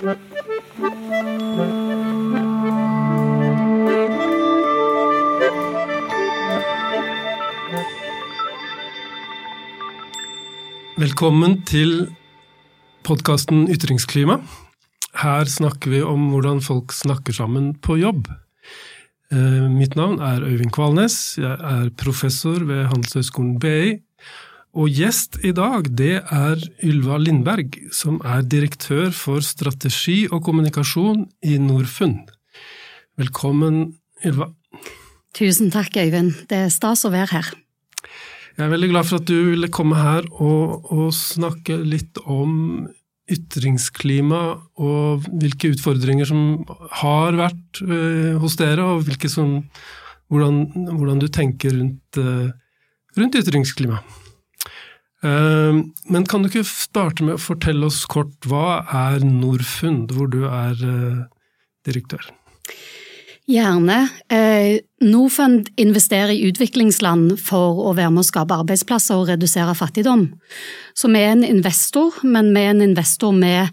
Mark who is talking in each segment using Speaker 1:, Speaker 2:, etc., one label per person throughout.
Speaker 1: Velkommen til podkasten Ytringsklima. Her snakker vi om hvordan folk snakker sammen på jobb. Eh, mitt navn er Øyvind Kvalnes, jeg er professor ved Handelshøyskolen BI. Og gjest i dag, det er Ylva Lindberg, som er direktør for strategi og kommunikasjon i Norfund. Velkommen, Ylva.
Speaker 2: Tusen takk, Øyvind. Det er stas å være her.
Speaker 1: Jeg er veldig glad for at du ville komme her og, og snakke litt om ytringsklima og hvilke utfordringer som har vært eh, hos dere, og som, hvordan, hvordan, du tenker rundt, eh, rundt ytringsklima. Uh, men kan du ikke starte med å fortelle oss kort hva er Norfund, hvor du er direktør?
Speaker 2: Gjerne. Eh, Norfund investerer i utviklingsland for å være med å skape arbeidsplasser og redusere fattigdom. Så vi er en investor, men vi er en investor med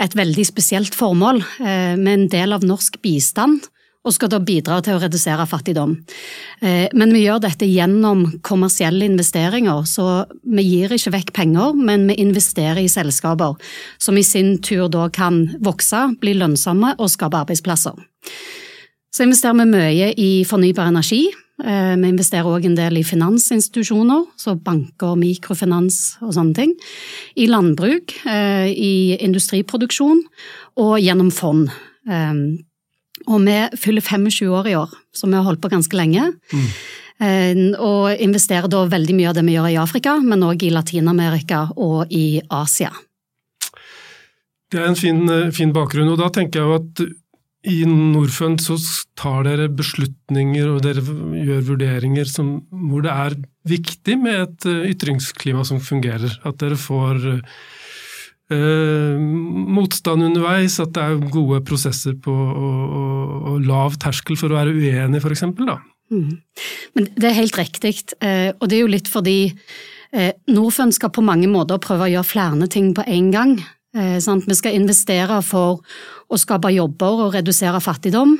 Speaker 2: et veldig spesielt formål. Eh, vi er en del av norsk bistand og skal da bidra til å redusere fattigdom. Eh, men vi gjør dette gjennom kommersielle investeringer, så vi gir ikke vekk penger, men vi investerer i selskaper som i sin tur da kan vokse, bli lønnsomme og skape arbeidsplasser. Så investerer vi mye i fornybar energi. Eh, vi investerer òg en del i finansinstitusjoner, så banker, mikrofinans og sånne ting. I landbruk, eh, i industriproduksjon og gjennom fond. Eh, og vi fyller 25 år i år, så vi har holdt på ganske lenge. Mm. Og investerer da veldig mye av det vi gjør i Afrika, men òg i Latin-Amerika og i Asia.
Speaker 1: Det er en fin, fin bakgrunn, og da tenker jeg jo at i Norfund så tar dere beslutninger og dere gjør vurderinger som, hvor det er viktig med et eh, ytringsklima som fungerer. At dere får eh, motstand underveis, at det er gode prosesser på og, og, og lav terskel for å være uenig, f.eks. Mm.
Speaker 2: Men det er helt riktig, eh, og det er jo litt fordi eh, Norfund skal på mange måter prøve å gjøre flere ting på en gang. Eh, vi skal investere for å skape jobber og redusere fattigdom,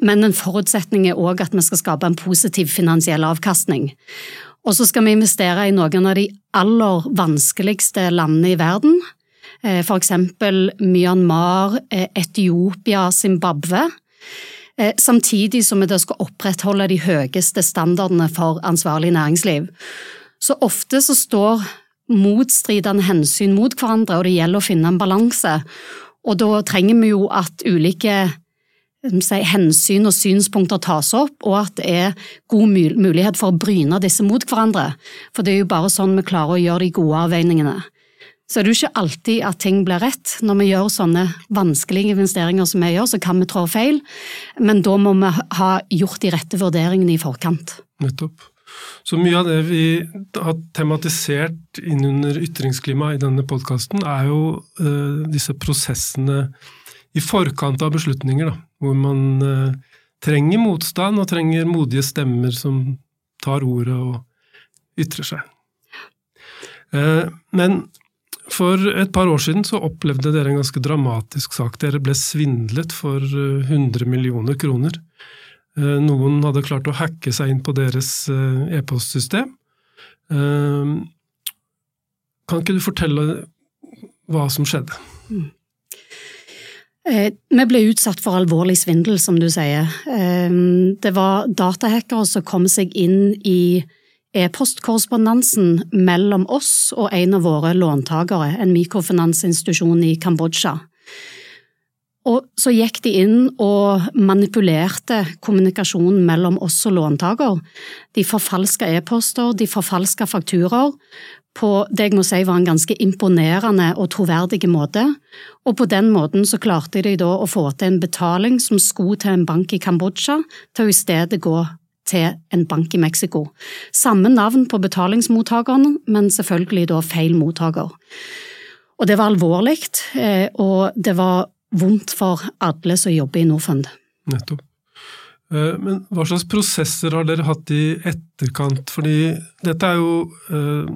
Speaker 2: men en forutsetning er òg at vi skal skape en positiv finansiell avkastning. Og så skal vi investere i noen av de aller vanskeligste landene i verden, eh, eksempel Myanmar, eh, Etiopia, Zimbabwe. Samtidig som vi skal opprettholde de høyeste standardene for ansvarlig næringsliv. Så ofte så står motstridende hensyn mot hverandre, og det gjelder å finne en balanse. Og da trenger vi jo at ulike si, hensyn og synspunkter tas opp, og at det er god mulighet for å bryne disse mot hverandre. For det er jo bare sånn vi klarer å gjøre de gode avveiningene. Så er det jo ikke alltid at ting blir rett. Når vi gjør sånne vanskelige investeringer som vi gjør, så kan vi trå feil, men da må vi ha gjort de rette vurderingene i forkant.
Speaker 1: Nettopp. Så mye av det vi har tematisert innunder ytringsklima i denne podkasten, er jo uh, disse prosessene i forkant av beslutninger, da, hvor man uh, trenger motstand og trenger modige stemmer som tar ordet og ytrer seg. Uh, men for et par år siden så opplevde dere en ganske dramatisk sak. Dere ble svindlet for 100 millioner kroner. Eh, noen hadde klart å hacke seg inn på deres eh, e-postsystem. Eh, kan ikke du fortelle hva som skjedde? Mm.
Speaker 2: Vi ble utsatt for alvorlig svindel, som du sier. Det var datahackere som kom seg inn i e-postkorrespondansen mellom oss og en av våre låntakere, en mikrofinansinstitusjon i Kambodsja. Og så gikk de inn og manipulerte kommunikasjonen mellom oss og låntaker. De forfalska e-poster, de forfalska fakturaer på det jeg må si var en ganske imponerende og troverdig måte, og på den måten så klarte de da å få til en betaling som skulle til en bank i Kambodsja, til å i stedet gå til en bank i Mexico. Samme navn på betalingsmottakeren, men selvfølgelig da feil mottaker. Og det var alvorlig, eh, og det var vondt for alle som jobber i Norfund.
Speaker 1: Nettopp. Eh, men hva slags prosesser har dere hatt i etterkant? Fordi dette er jo eh,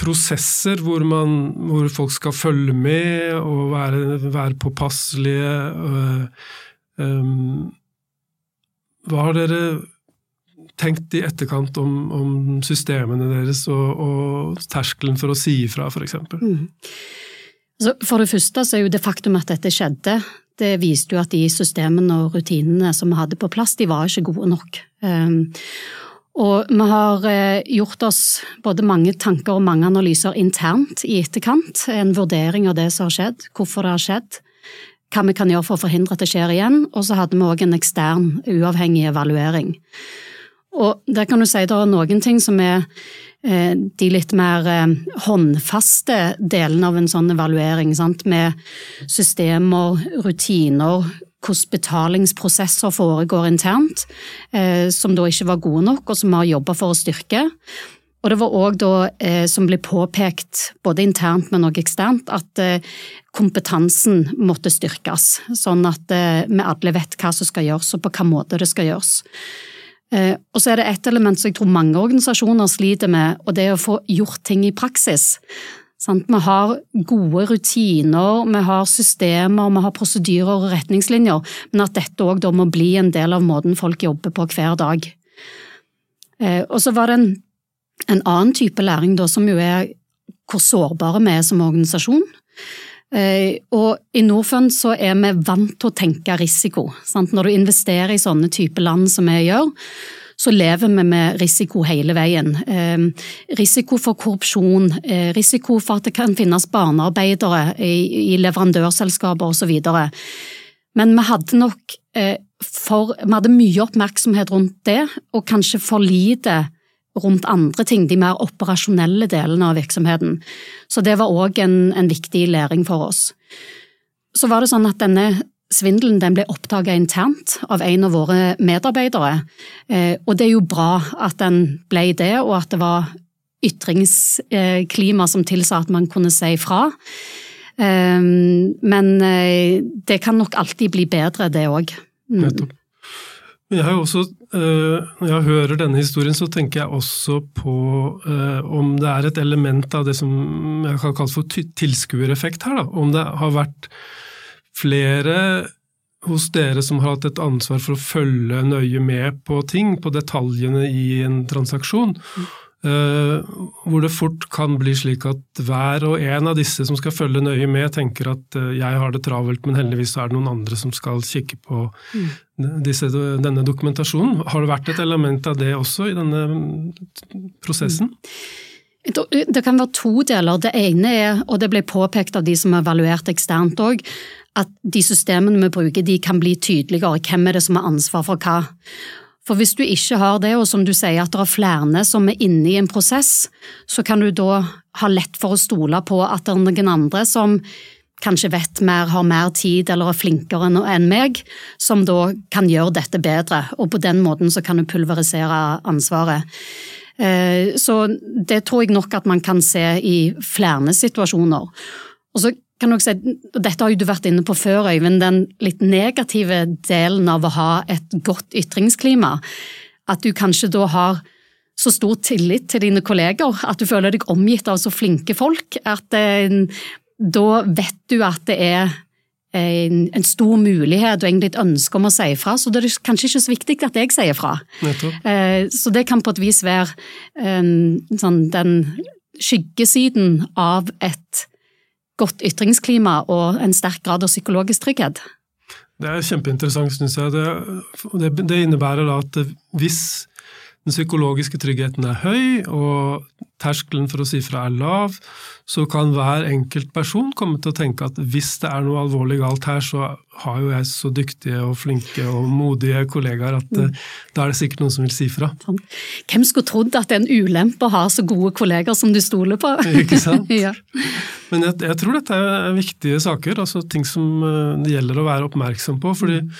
Speaker 1: prosesser hvor, man, hvor, folk skal følge med og være, være påpasselige. Um, hva har dere tenkt i etterkant om, om systemene deres og, og, terskelen for å si ifra, f.eks.? Mm.
Speaker 2: Altså, for det første så er jo det faktum at dette skjedde, det viste jo at de systemene og rutinene som vi hadde på plass, de var ikke gode nok. Um, og vi har eh, gjort oss både mange tanker og mange analyser internt i etterkant. En vurdering av det som har skjedd, hvorfor det har skjedd, hva vi kan gjøre for å forhindre at det skjer igjen. Og så hadde vi òg en ekstern, uavhengig evaluering. Og der kan du si det er noen ting som er eh, de litt mer eh, håndfaste delene av en sånn evaluering, sant? med systemer, rutiner, hvordan betalingsprosesser foregår internt, eh, som da ikke var gode nok, og som vi har jobba for å styrke. Og det var òg da, eh, som ble påpekt, både internt, men òg eksternt, at eh, kompetansen måtte styrkes. Sånn at eh, vi alle vet hva som skal gjøres, og på hvilken måte det skal gjøres. Eh, og så er det ett element som jeg tror mange organisasjoner sliter med, og det er å få gjort ting i praksis. Sant? Vi har gode rutiner, vi har systemer, vi har prosedyrer og retningslinjer, men at dette òg må bli en del av måten folk jobber på hver dag. Eh, og så var det en, en annen type læring da, som jo er hvor sårbare vi er som organisasjon. Eh, og i Norfund så er vi vant til å tenke risiko. Sant? Når du investerer i sånne type land som vi gjør, så lever vi med risiko hele veien. Eh, risiko for korrupsjon, eh, risiko for at det kan finnes barnearbeidere i, leverandørselskaper osv. Men vi hadde nok for, vi hadde mye oppmerksomhet rundt det, og kanskje for lite rundt andre ting, de mer operasjonelle delene av virksomheten. Så det var òg en, en, viktig læring for oss. Så var det sånn at denne svindelen den ble oppdaga internt av en av våre medarbeidere. Eh, og det er jo bra at den ble det, og at det var ytringsklima som tilsa at man kunne si fra. Eh, men eh, det kan nok alltid bli bedre, det òg.
Speaker 1: Mm. Nettopp. Jeg også, eh, Når jeg hører denne historien, så tenker jeg også på eh, om det er et element av det som jeg kan kalle for tilskuereffekt her. Da. Om det har vært flere hos dere som har hatt et ansvar for å følge nøye med på ting, på detaljene i en transaksjon. Mm. Uh, hvor det fort kan bli slik at hver og en av disse som skal følge nøye med, tenker at uh, jeg har det travelt, men heldigvis er det noen andre som skal kikke på mm. disse, denne dokumentasjonen. Har det vært et element av det også i denne prosessen?
Speaker 2: Mm. Det kan være to deler. Det ene er, og det ble påpekt av de som har evaluert eksternt òg, at de systemene vi bruker de kan bli tydeligere. Hvem er det som har ansvar for hva? For hvis du ikke har det, og som du sier at det er flere som er inne i en prosess, så kan du da ha lett for å stole på at det er noen andre som kanskje vet mer, har mer tid eller er flinkere enn meg, som da kan gjøre dette bedre. Og på den måten så kan du pulverisere ansvaret. Eh, så det tror jeg nok at man kan se i flere situasjoner. Og så kan si, Dette har jo du vært inne på før, Øyvind, den litt negative delen av å ha et godt ytringsklima. At du kanskje da har så stor tillit til dine kolleger, at du føler deg omgitt av så flinke folk, at eh, da vet du at det er en, en, stor mulighet og egentlig et ønske om å si fra, så det er kanskje ikke så viktig at jeg sier fra. Eh, så det kan på et vis være eh, sånn, den skyggesiden av et godt ytringsklima og en sterk grad av psykologisk trygghet.
Speaker 1: Det er kjempeinteressant, syns jeg. Det, det, innebærer at hvis den psykologiske tryggheten er høy, og terskelen for å si fra er lav, så kan hver enkelt person komme til å tenke at hvis det er noe alvorlig galt her, så har jo jeg så dyktige og flinke og modige kollegaer at mm. da er det sikkert noen som vil si fra.
Speaker 2: Hvem skulle trodd at det er en ulempe å ha så gode kolleger som du stoler på?
Speaker 1: Ikke sant? ja. Men jeg, jeg, tror dette er viktige saker, altså ting som eh, det gjelder å være oppmerksom på. fordi mm.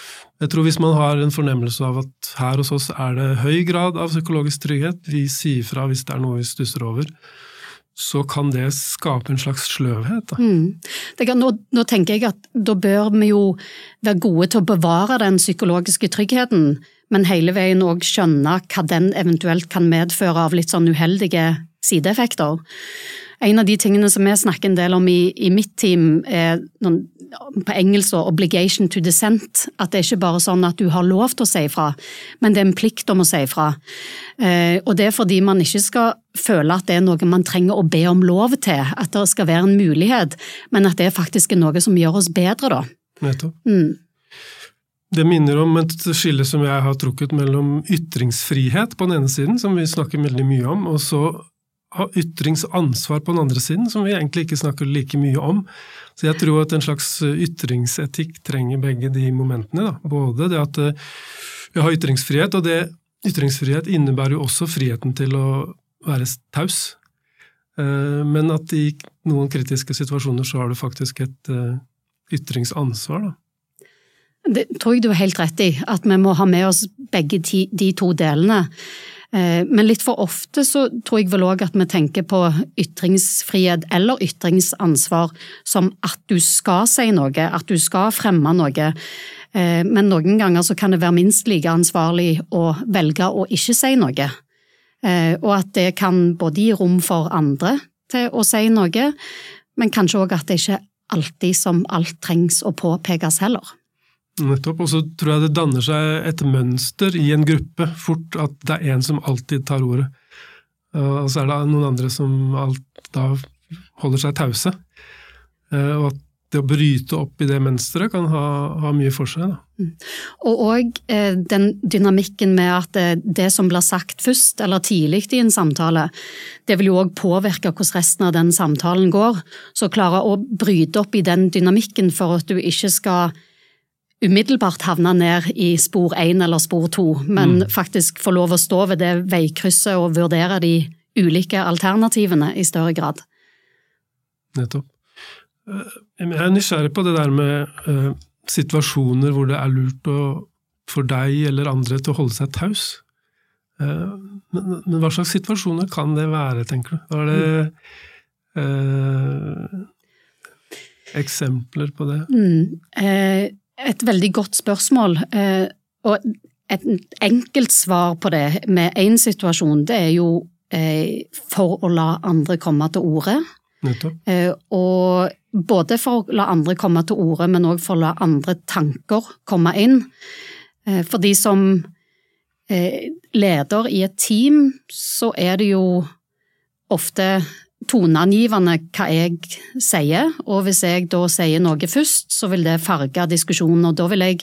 Speaker 1: jeg tror hvis man har en fornemmelse av at her hos oss er det høy grad av psykologisk trygghet, vi sier fra hvis det er noe vi stusser over, så kan det skape en slags sløvhet. Mm.
Speaker 2: Kan, nå, nå, tenker jeg at da bør vi jo være gode til å bevare den psykologiske tryggheten, men hele veien òg skjønne hva den eventuelt kan medføre av litt sånn uheldige sideeffekter. En av de tingene som vi snakker en del om i, i mitt team, er noen, på engelsk 'obligation to dissent'. At det er ikke bare sånn at du har lov til å si ifra, men det er en plikt om å si ifra. Eh, og det er fordi man ikke skal føle at det er noe man trenger å be om lov til, at det skal være en mulighet, men at det faktisk er noe som gjør oss bedre, da.
Speaker 1: Nettopp.
Speaker 2: Mm.
Speaker 1: Det minner om et skille som jeg har trukket mellom ytringsfrihet på den ene siden, som vi snakker veldig mye om, og så ytringsansvar på den andre siden, som vi egentlig ikke snakker like mye om. Så jeg tror at en slags ytringsetikk trenger begge de momentene. Da. Både det at eh, vi har ytringsfrihet, og det ytringsfrihet innebærer jo også friheten til å være taus. Eh, men at i noen kritiske situasjoner så har du faktisk et eh, ytringsansvar. da.
Speaker 2: Det tror jeg du har helt rett i, at vi må ha med oss begge de to delene. Eh, men litt for ofte så tror jeg vel òg at vi tenker på ytringsfrihet eller ytringsansvar som at du skal si noe, at du skal fremme noe. Eh, men noen ganger så kan det være minst like ansvarlig å velge å ikke si noe. Eh, og at det kan både gi rom for andre til å si noe, men kanskje òg at det ikke alltid som alt trengs å påpekes heller.
Speaker 1: Nettopp. Og så tror jeg det danner seg et mønster i en gruppe fort at det er en som alltid tar ordet. Og så er det noen andre som alt, da holder seg tause. Eh, og at det å bryte opp i det mønsteret kan ha, ha, mye for seg. Mm.
Speaker 2: Og òg eh, den dynamikken med at det, eh, det, som blir sagt først eller tidlig i en samtale, det vil jo òg påvirke hvordan resten av den samtalen går. Så klare å bryte opp i den dynamikken for at du ikke skal umiddelbart havne ned i spor én eller spor to, men mm. faktisk få lov å stå ved det veikrysset og vurdere de ulike alternativene i større grad.
Speaker 1: Nettopp. Eh, jeg er nysgjerrig på det der med uh, situasjoner hvor det er lurt å, for deg eller andre til å holde seg taus. Uh, men, men, hva slags situasjoner kan det være, tenker du? Er det uh, eksempler på det?
Speaker 2: Mm et veldig godt spørsmål. Eh, og et enkelt svar på det med én situasjon, det er jo eh, for å la andre komme til orde. Eh, og både for å la andre komme til orde, men òg for å la andre tanker komme inn. For de som leder i et team, så er det jo ofte toneangivende hva jeg sier, og hvis jeg da sier noe først, så vil det farge diskusjonen, og da vil jeg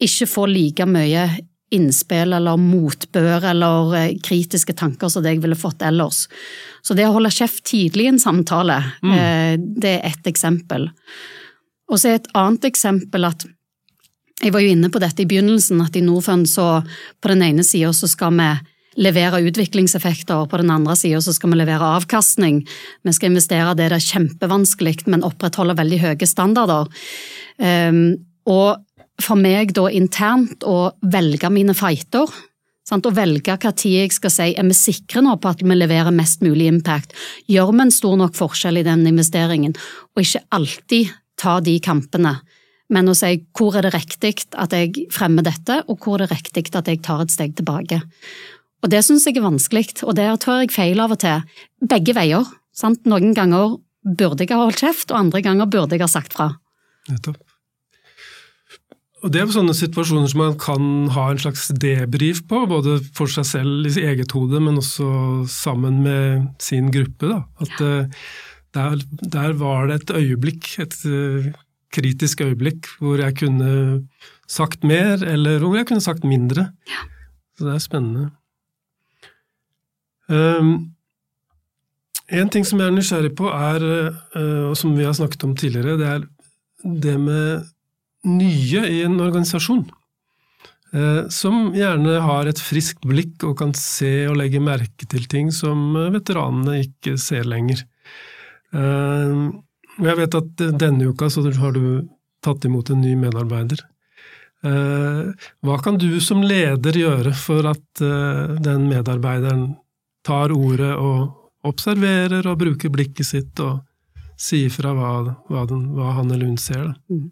Speaker 2: ikke få like mye innspill eller motbør eller eh, kritiske tanker som det jeg ville fått ellers. Så det å holde kjeft tidlig i en samtale, mm. Eh, det er ett eksempel. Og så er et annet eksempel at jeg var jo inne på dette i begynnelsen, at i Norfund så på den ene sida så skal vi levere utviklingseffekter, på den andre sida så skal vi levere avkastning. Vi skal investere det det er kjempevanskelig, men opprettholde veldig høye standarder. Um, og for meg da internt å velge mine fighter, sant? å velge hva tid jeg skal si er vi sikre nå på at vi leverer mest mulig impact, gjør vi en stor nok forskjell i den investeringen, og ikke alltid ta de kampene men å si hvor er det riktig at jeg fremmer dette, og hvor er det riktig at jeg tar et steg tilbake. Og det syns jeg er vanskelig, og der tør jeg feil av og til. Begge veier. Sant? Noen ganger burde jeg ha holdt kjeft, og andre ganger burde jeg ha sagt fra.
Speaker 1: Nettopp. Og Det er sånne situasjoner som man kan ha en slags debrief på, både for seg selv i eget hode, men også sammen med sin gruppe. Da. At ja. Eh, der, der, var det et øyeblikk, et uh, kritisk øyeblikk, hvor jeg kunne sagt mer, eller hvor jeg kunne sagt mindre. Ja. Så det er spennende. Um, en ting som jeg er nysgjerrig på, er, uh, og som vi har snakket om tidligere, det er det med nye i en organisasjon. Uh, som gjerne har et friskt blikk og kan se og legge merke til ting som veteranene ikke ser lenger. Uh, jeg vet at denne uka så har du tatt imot en ny medarbeider. Hva kan du som leder gjøre for at den medarbeideren tar ordet og observerer og bruker blikket sitt og sier fra hva, hva, den, hva han eller hun ser. Mm.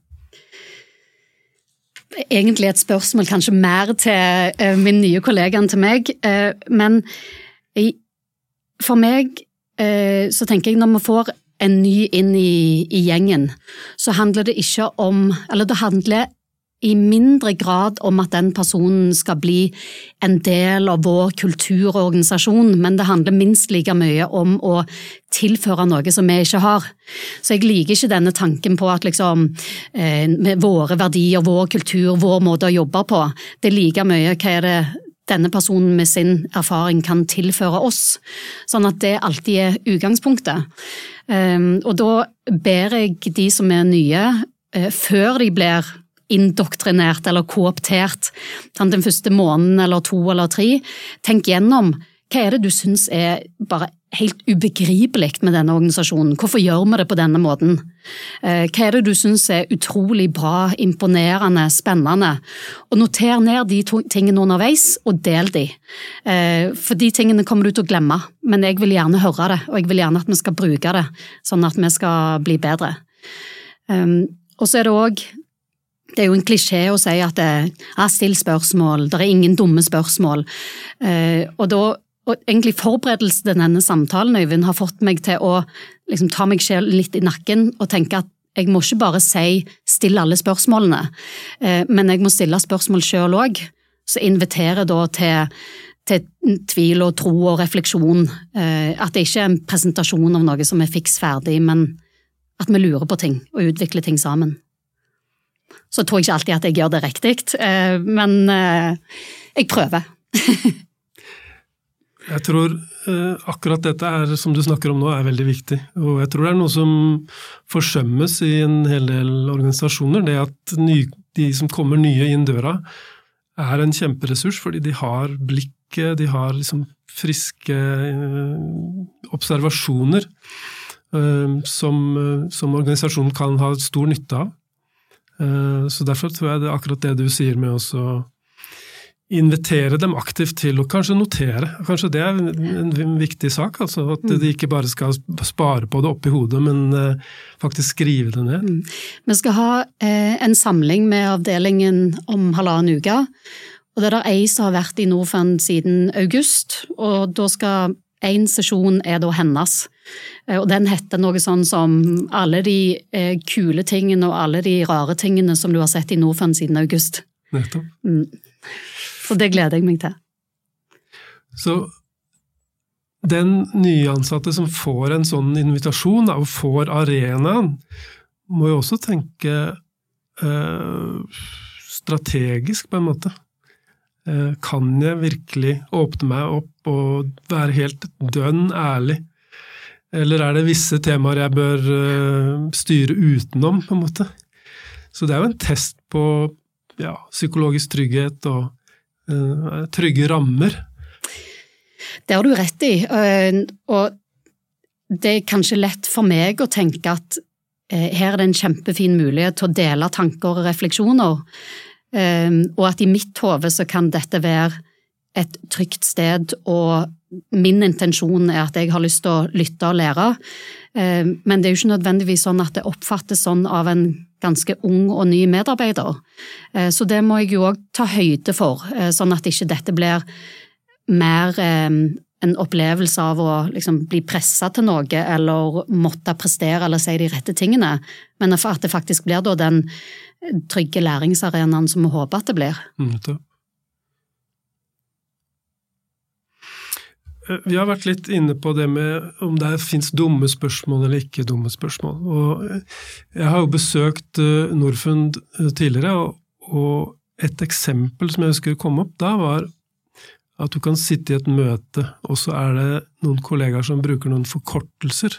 Speaker 2: Egentlig et spørsmål kanskje mer til uh, min nye kollega enn til meg, uh, men i, for meg uh, så tenker jeg når vi får en ny inn i, i gjengen, så handler det ikke om Eller det handler i mindre grad om at den personen skal bli en del av vår kulturorganisasjon, men det handler minst like mye om å tilføre noe som vi ikke har. Så jeg liker ikke denne tanken på at liksom, eh, med våre verdier, vår kultur, vår måte å jobbe på, det er like mye hva er det denne personen med sin erfaring kan tilføre oss. Sånn at det alltid er utgangspunktet. Um, og da ber jeg de som er nye, uh, før de blir indoktrinert eller kooptert den første måneden eller to eller tre. Tenk gjennom hva er det du syns er bare helt ubegripelig med denne organisasjonen? Hvorfor gjør vi det på denne måten? Eh, hva er det du syns er utrolig bra, imponerende, spennende? Og Noter ned de tingene underveis, og del de. Eh, for de tingene kommer du til å glemme, men jeg vil gjerne høre det, og jeg vil gjerne at vi skal bruke det, sånn at vi skal bli bedre. Ehm, og så er det òg det er jo en klisjé å si at er still spørsmål, det er ingen dumme spørsmål. Eh, og da og egentlig forberedelsen til denne samtalen Øyvind, har fått meg til å liksom, ta meg selv litt i nakken og tenke at jeg må ikke bare si 'still alle spørsmålene', eh, men jeg må stille spørsmål sjøl òg. Så inviterer da til, til, tvil og tro og refleksjon. Eh, at det ikke er en presentasjon av noe som er fiks ferdig, men at vi lurer på ting og utvikler ting sammen. Så tror jeg ikke alltid at jeg gjør det riktig, eh, men eh, jeg prøver.
Speaker 1: jeg tror eh, akkurat dette er, som du snakker om nå, er veldig viktig. Og jeg tror det er noe som forsømmes i en hel del organisasjoner. Det at de som kommer nye inn døra, er en kjemperessurs, fordi de har blikket, de har liksom friske observasjoner som, som organisasjonen kan ha stor nytte av. Eh, så derfor tror jeg det er akkurat det du sier med å invitere dem aktivt til å kanskje notere. Kanskje det er en viktig sak. altså At de mm. ikke bare skal spare på det oppi hodet, men eh, faktisk skrive det ned. Mm.
Speaker 2: Vi skal ha eh, en samling med avdelingen om halvannen uke. og Det er det ei som har vært i Norfund siden august. og Da skal én sesjon er da hennes. Eh, og den heter noe sånn som alle de eh, kule tingene og alle de rare tingene som du har sett i Norfund siden august.
Speaker 1: Nettopp. Mm.
Speaker 2: Så det gleder jeg meg til.
Speaker 1: Så den nyansatte som får en sånn invitasjon og får arenaen, må jo også tenke eh, strategisk, på en måte. Eh, kan jeg virkelig åpne meg opp og være helt dønn ærlig eller er det visse temaer jeg bør uh, styre utenom, på en måte? Så det er jo en test på ja, psykologisk trygghet og uh, trygge rammer.
Speaker 2: Det har du rett i, og det er kanskje lett for meg å tenke at her er det en kjempefin mulighet til å dele tanker og refleksjoner, og at i mitt hode så kan dette være et trygt sted og min intensjon er at jeg har lyst til å lytte og lære, eh, men det er jo ikke nødvendigvis sånn at det oppfattes sånn av en ganske ung og ny medarbeider. Eh, så det må jeg jo òg ta høyde for, eh, sånn at ikke dette blir mer en opplevelse av å liksom bli pressa til noe eller måtte prestere eller si de rette tingene, men at det faktisk blir da den trygge læringsarenaen som vi håper at det blir.
Speaker 1: Mm, Vi har vært litt inne på det med om det fins dumme spørsmål eller ikke dumme spørsmål. Og jeg har jo besøkt eh, Norfund eh, tidligere, og et eksempel som jeg husker kom opp da, var at du kan sitte i et møte, og så er det noen kollegaer som bruker noen forkortelser.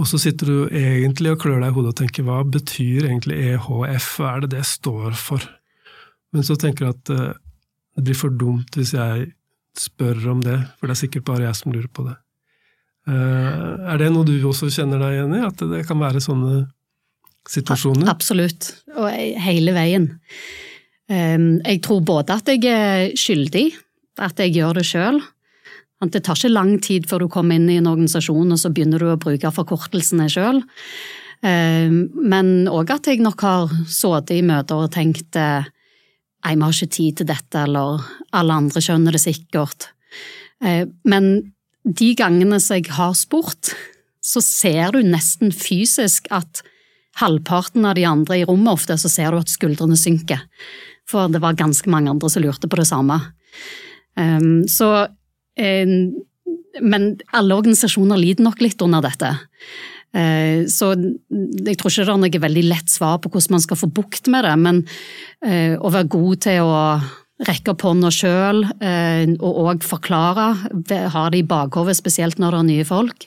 Speaker 1: Og så sitter du egentlig og klør deg i hodet og tenker hva betyr egentlig EHF, hva er det det står for? Men så tenker du at eh, det blir for dumt hvis jeg spør om det, for det er sikkert bare jeg som lurer på det. Eh, er det noe du også kjenner deg igjen i, at det kan være sånne situasjoner?
Speaker 2: Absolutt, og hele veien. Ehm, jeg tror både at jeg er skyldig, at jeg gjør det sjøl. Det tar ikke lang tid før du kommer inn i en organisasjon og så begynner du å bruke forkortelsene sjøl. Ehm, men òg at jeg nok har sittet i møter og tenkt eh, Nei, vi har ikke tid til dette, eller alle andre skjønner det sikkert. Eh, men de gangene som jeg har spurt, så ser du nesten fysisk at halvparten av de andre i rommet ofte, så ser du at skuldrene synker. For det var ganske mange andre som lurte på det samme. Så Men alle organisasjoner lider nok litt under dette. Uh, så jeg tror ikke det er noe veldig lett svar på hvordan man skal få bukt med det, men uh, å være god til å rekke opp hånda sjøl og òg forklare, ha det i bakhodet, spesielt når det er nye folk.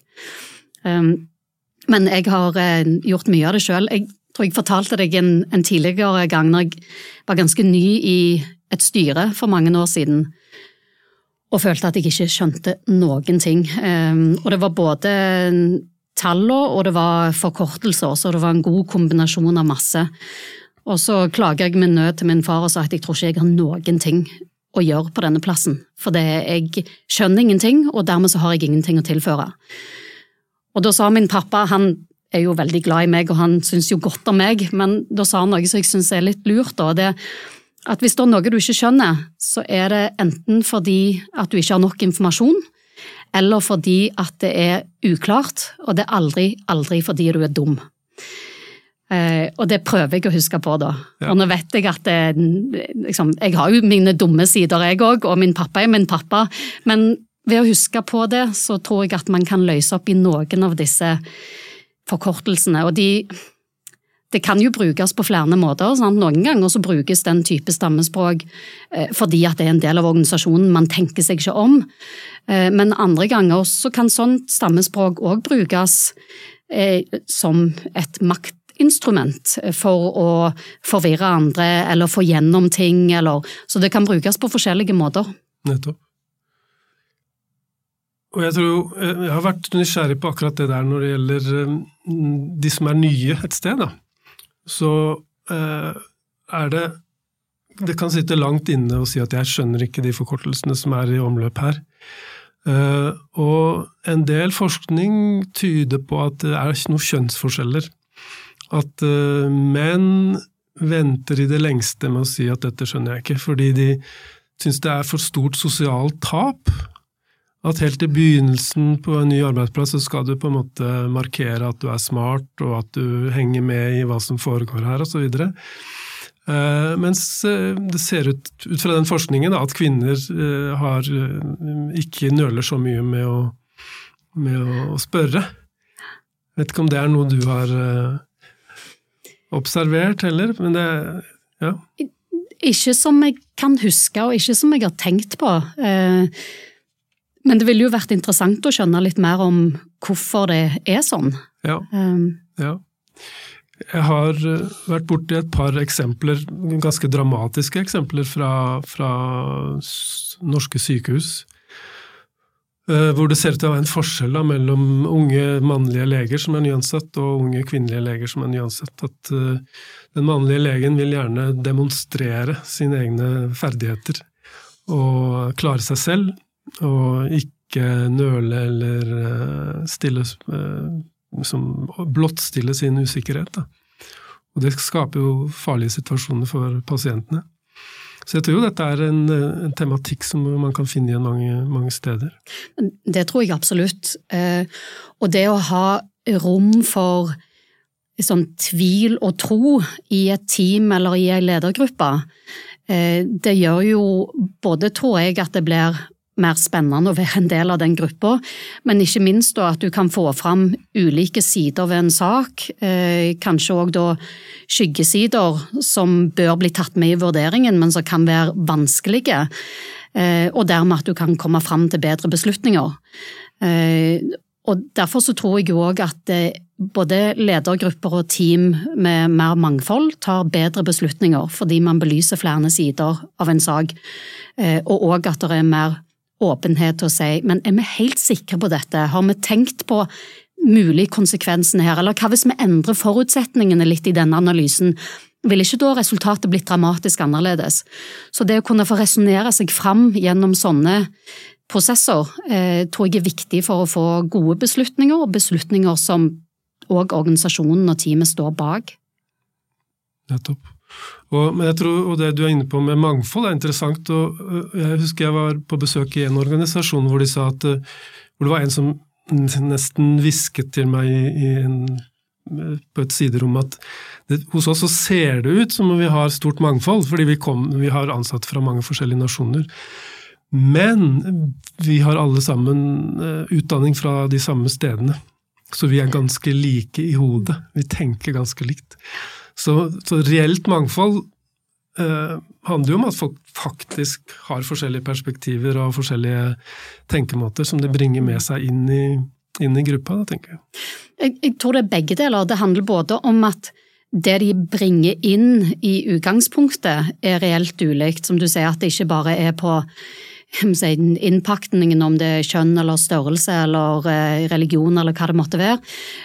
Speaker 2: Men jeg har eh, gjort mye av det sjøl. Jeg tror jeg fortalte deg en, en, tidligere gang når jeg var ganske ny i et styre for mange år siden, og følte at jeg ikke skjønte noen ting. Um, og det var både tallene og det var forkortelser, så det var en god kombinasjon av masse. Og så klager jeg med nød til min far og sa at jeg tror ikke jeg har noen ting å gjøre på denne plassen. For jeg skjønner ingenting, og dermed så har jeg ingenting å tilføre. Og da sa min pappa, han er jo veldig glad i meg, og han syns jo godt om meg, men da sa han noe som jeg syns er litt lurt, da. Det at hvis det er noe du ikke skjønner, så er det enten fordi at du ikke har nok informasjon, eller fordi at det er uklart, og det er aldri, aldri fordi du er dum. Eh, og det prøver jeg å huske på, da. Ja. Og nå vet jeg at det, liksom, Jeg har jo mine dumme sider, jeg òg, og min pappa er min pappa, men ved å huske på det, så tror jeg at man kan løse opp i noen av disse forkortelsene. Og de, det kan jo brukes på flere måter. Sant? Noen ganger så brukes den type stammespråk eh, fordi at det er en del av organisasjonen, man tenker seg ikke om. Eh, men andre ganger så kan sånt stammespråk òg brukes eh, som et maktinstrument for å forvirre andre eller få gjennom ting, eller Så det kan brukes på forskjellige måter.
Speaker 1: Nettopp. Og jeg tror jeg har vært nysgjerrig på akkurat det der når det gjelder de som er nye et sted. Da. Så eh, er det Det kan sitte langt inne å si at jeg skjønner ikke de forkortelsene som er i omløp her. Eh, og en del forskning tyder på at det er ikke noen kjønnsforskjeller. At menn venter i det lengste med å si at dette skjønner jeg ikke, fordi de syns det er for stort sosialt tap at helt i begynnelsen på en ny arbeidsplass så skal du på en måte markere at du er smart, og at du henger med i hva som foregår her, osv. Uh, mens uh, det ser ut, ut fra den forskningen da, at kvinner uh, har, ikke nøler så mye med å, med å, spørre. Vet ikke om det er noe du har observert heller, men det ja.
Speaker 2: Ikke som jeg kan huske, og ikke som jeg har tenkt på. Uh, men det ville jo vært interessant å skjønne litt mer om hvorfor det er sånn.
Speaker 1: Ja. Um, ja. Jeg har eh, vært borti et par eksempler, ganske dramatiske eksempler fra, fra norske sykehus. Eh, hvor det ser ut til å være en forskjell da, mellom unge mannlige leger som er nyansatt, og unge kvinnelige leger som er nyansatt. At uh, den mannlige legen vil gjerne demonstrere sine egne ferdigheter og klare seg selv, og ikke nøle eller eh, stille eh, som blottstille sin usikkerhet. Da. Og det skaper jo farlige situasjoner for pasientene. Så jeg tror jo dette er en, en tematikk som man kan finne igjen mange, mange steder.
Speaker 2: Det tror jeg absolutt. Eh, og det å ha rom for sånn tvil og tro i et team eller i en ledergruppe, det gjør jo både, tror jeg, at det blir mer spennende å være en del av den gruppa, men ikke minst da at du kan få fram ulike sider ved en sak, eh, kanskje òg da skyggesider som bør bli tatt med i vurderingen, men som kan være vanskelige, eh, og dermed at du kan komme fram til bedre beslutninger. Eh, og Derfor så tror jeg òg at eh, både ledergrupper og team med mer mangfold tar bedre beslutninger, fordi man belyser flere sider av en sak, eh, og òg at det er mer åpenhet til å si men er vi helt sikre på dette, har vi tenkt på mulig konsekvensene her, eller hva hvis vi endrer forutsetningene litt i denne analysen? Vil ikke da resultatet blitt dramatisk annerledes? Så det å kunne få resonnere seg fram gjennom sånne prosesser eh, tror jeg er viktig for å få gode beslutninger, og beslutninger som òg organisasjonen og teamet står bak.
Speaker 1: Nettopp. Og, men jeg tror, og det du er inne på med mangfold er interessant. og Jeg husker jeg var på besøk i en organisasjon hvor de sa at hvor det var en som nesten hvisket til meg i en, på et siderom at det, hos oss så ser det ut som om vi har stort mangfold, fordi vi, kom, vi har ansatte fra mange forskjellige nasjoner. Men vi har alle sammen utdanning fra de samme stedene. Så vi er ganske like i hodet. Vi tenker ganske likt. Så, så reelt mangfold eh, handler jo om at folk faktisk har forskjellige perspektiver og forskjellige tenkemåter som de bringer med seg inn i, inn i gruppa, da, tenker jeg.
Speaker 2: jeg. Jeg tror det er begge deler. Det handler både om at det de bringer inn i utgangspunktet er reelt ulikt, som du sier at det ikke bare er på innpakningen, om det er kjønn eller størrelse eller eh, religion eller hva det måtte være,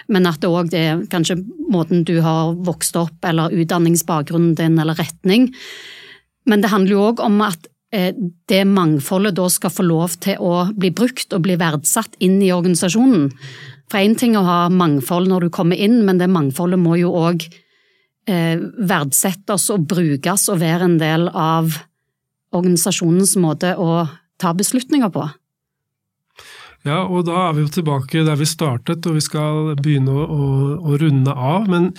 Speaker 2: men at det òg er kanskje måten du har vokst opp eller utdanningsbakgrunnen din eller retning. Men det handler jo òg om at eh, det mangfoldet da skal få lov til å bli brukt og bli verdsatt inn i organisasjonen. For én ting å ha mangfold når du kommer inn, men det mangfoldet må jo òg eh, verdsettes og brukes og være en del av organisasjonens måte å ta beslutninger på.
Speaker 1: Ja, og da er vi jo tilbake der vi startet, og vi skal begynne å, å, å runde av. Men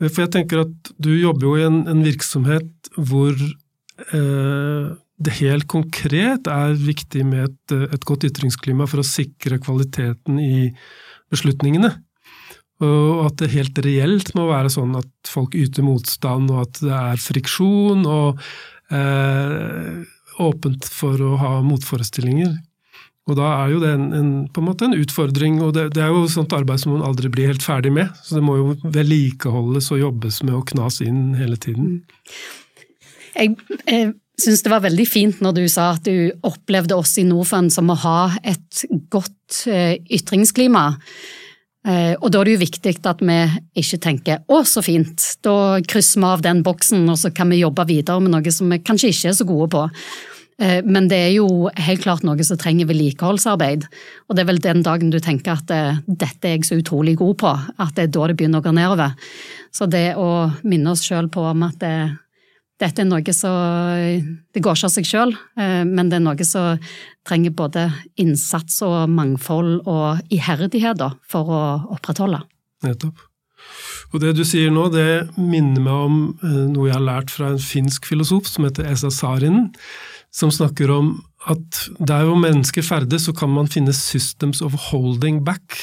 Speaker 1: for jeg tenker at du jobber jo i en, en virksomhet hvor eh, det helt konkret er viktig med et, et, godt ytringsklima for å sikre kvaliteten i beslutningene. Og at det helt reelt må være sånn at folk yter motstand, og at det er friksjon. og eh, åpent for å ha motforestillinger. Og da er jo det en, en, på en måte en utfordring, og det, det, er jo sånt arbeid som man aldri blir helt ferdig med. Så det må jo vedlikeholdes og jobbes med å knas inn hele tiden.
Speaker 2: Jeg, jeg syns det var veldig fint når du sa at du opplevde oss i Norfund som å ha et godt eh, ytringsklima. Eh, og da er det jo viktig at vi ikke tenker 'å, så fint', da krysser vi av den boksen, og så kan vi jobbe videre med noe som vi kanskje ikke er så gode på. Eh, men det er jo helt klart noe som trenger vedlikeholdsarbeid. Og det er vel den dagen du tenker at eh, dette er jeg så utrolig god på, at det er da det begynner å gå nedover. Så det å minne oss sjøl på om at det, dette er noe som Det går ikke av seg sjøl, men det er noe som trenger både innsats og mangfold og iherdighet da, for å opprettholde.
Speaker 1: Nettopp. Og Det du sier nå, det minner meg om eh, noe jeg har lært fra en finsk filosof som heter Esa Sarinen, som snakker om at der hvor mennesker ferdes, så kan man finne systems of holding back.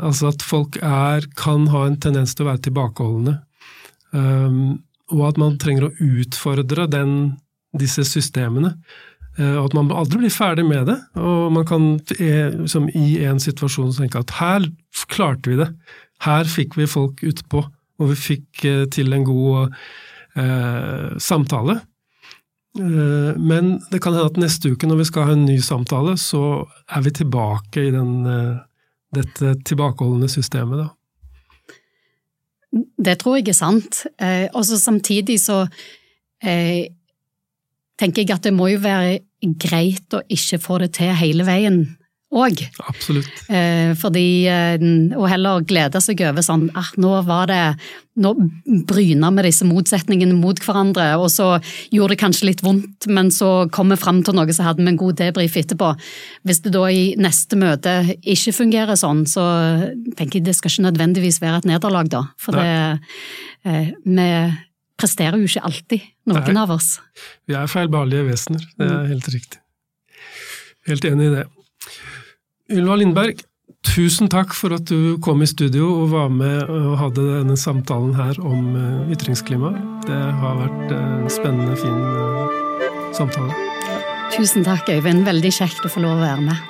Speaker 1: Altså at folk er, kan ha en tendens til å være tilbakeholdne. Um, og at man trenger å utfordre den, disse systemene. Eh, og at man aldri blir ferdig med det. Og man kan som i en situasjon tenke at her klarte vi det. Her fikk vi folk utpå, og vi fikk eh, til en god eh, samtale. Men det kan hende at neste uke når vi skal ha en ny samtale, så er vi tilbake i den, dette tilbakeholdende systemet. da.
Speaker 2: Det tror jeg er sant. Eh, og samtidig så eh, tenker jeg at det må jo være greit å ikke få det til hele veien òg.
Speaker 1: Absolutt.
Speaker 2: Eh, fordi og heller glede seg over sånn at nå var det Nå bryna vi disse motsetningene mot hverandre, og så gjorde det kanskje litt vondt, men så kom vi fram til noe så hadde vi en god debrief etterpå. Hvis det da i neste møte ikke fungerer sånn, så tenker jeg det skal ikke nødvendigvis være et nederlag, da. For det, vi presterer jo ikke alltid, noen Nei. av oss.
Speaker 1: Vi er feilbarlige vesener, det er helt riktig. Helt enig i det. Ylva Lindberg, tusen takk for at du kom i studio og var med og hadde denne samtalen her om eh, ytringsklima. Det har vært en spennende, fin eh, samtale.
Speaker 2: Tusen takk, Øyvind. Veldig kjekt å få lov å være med.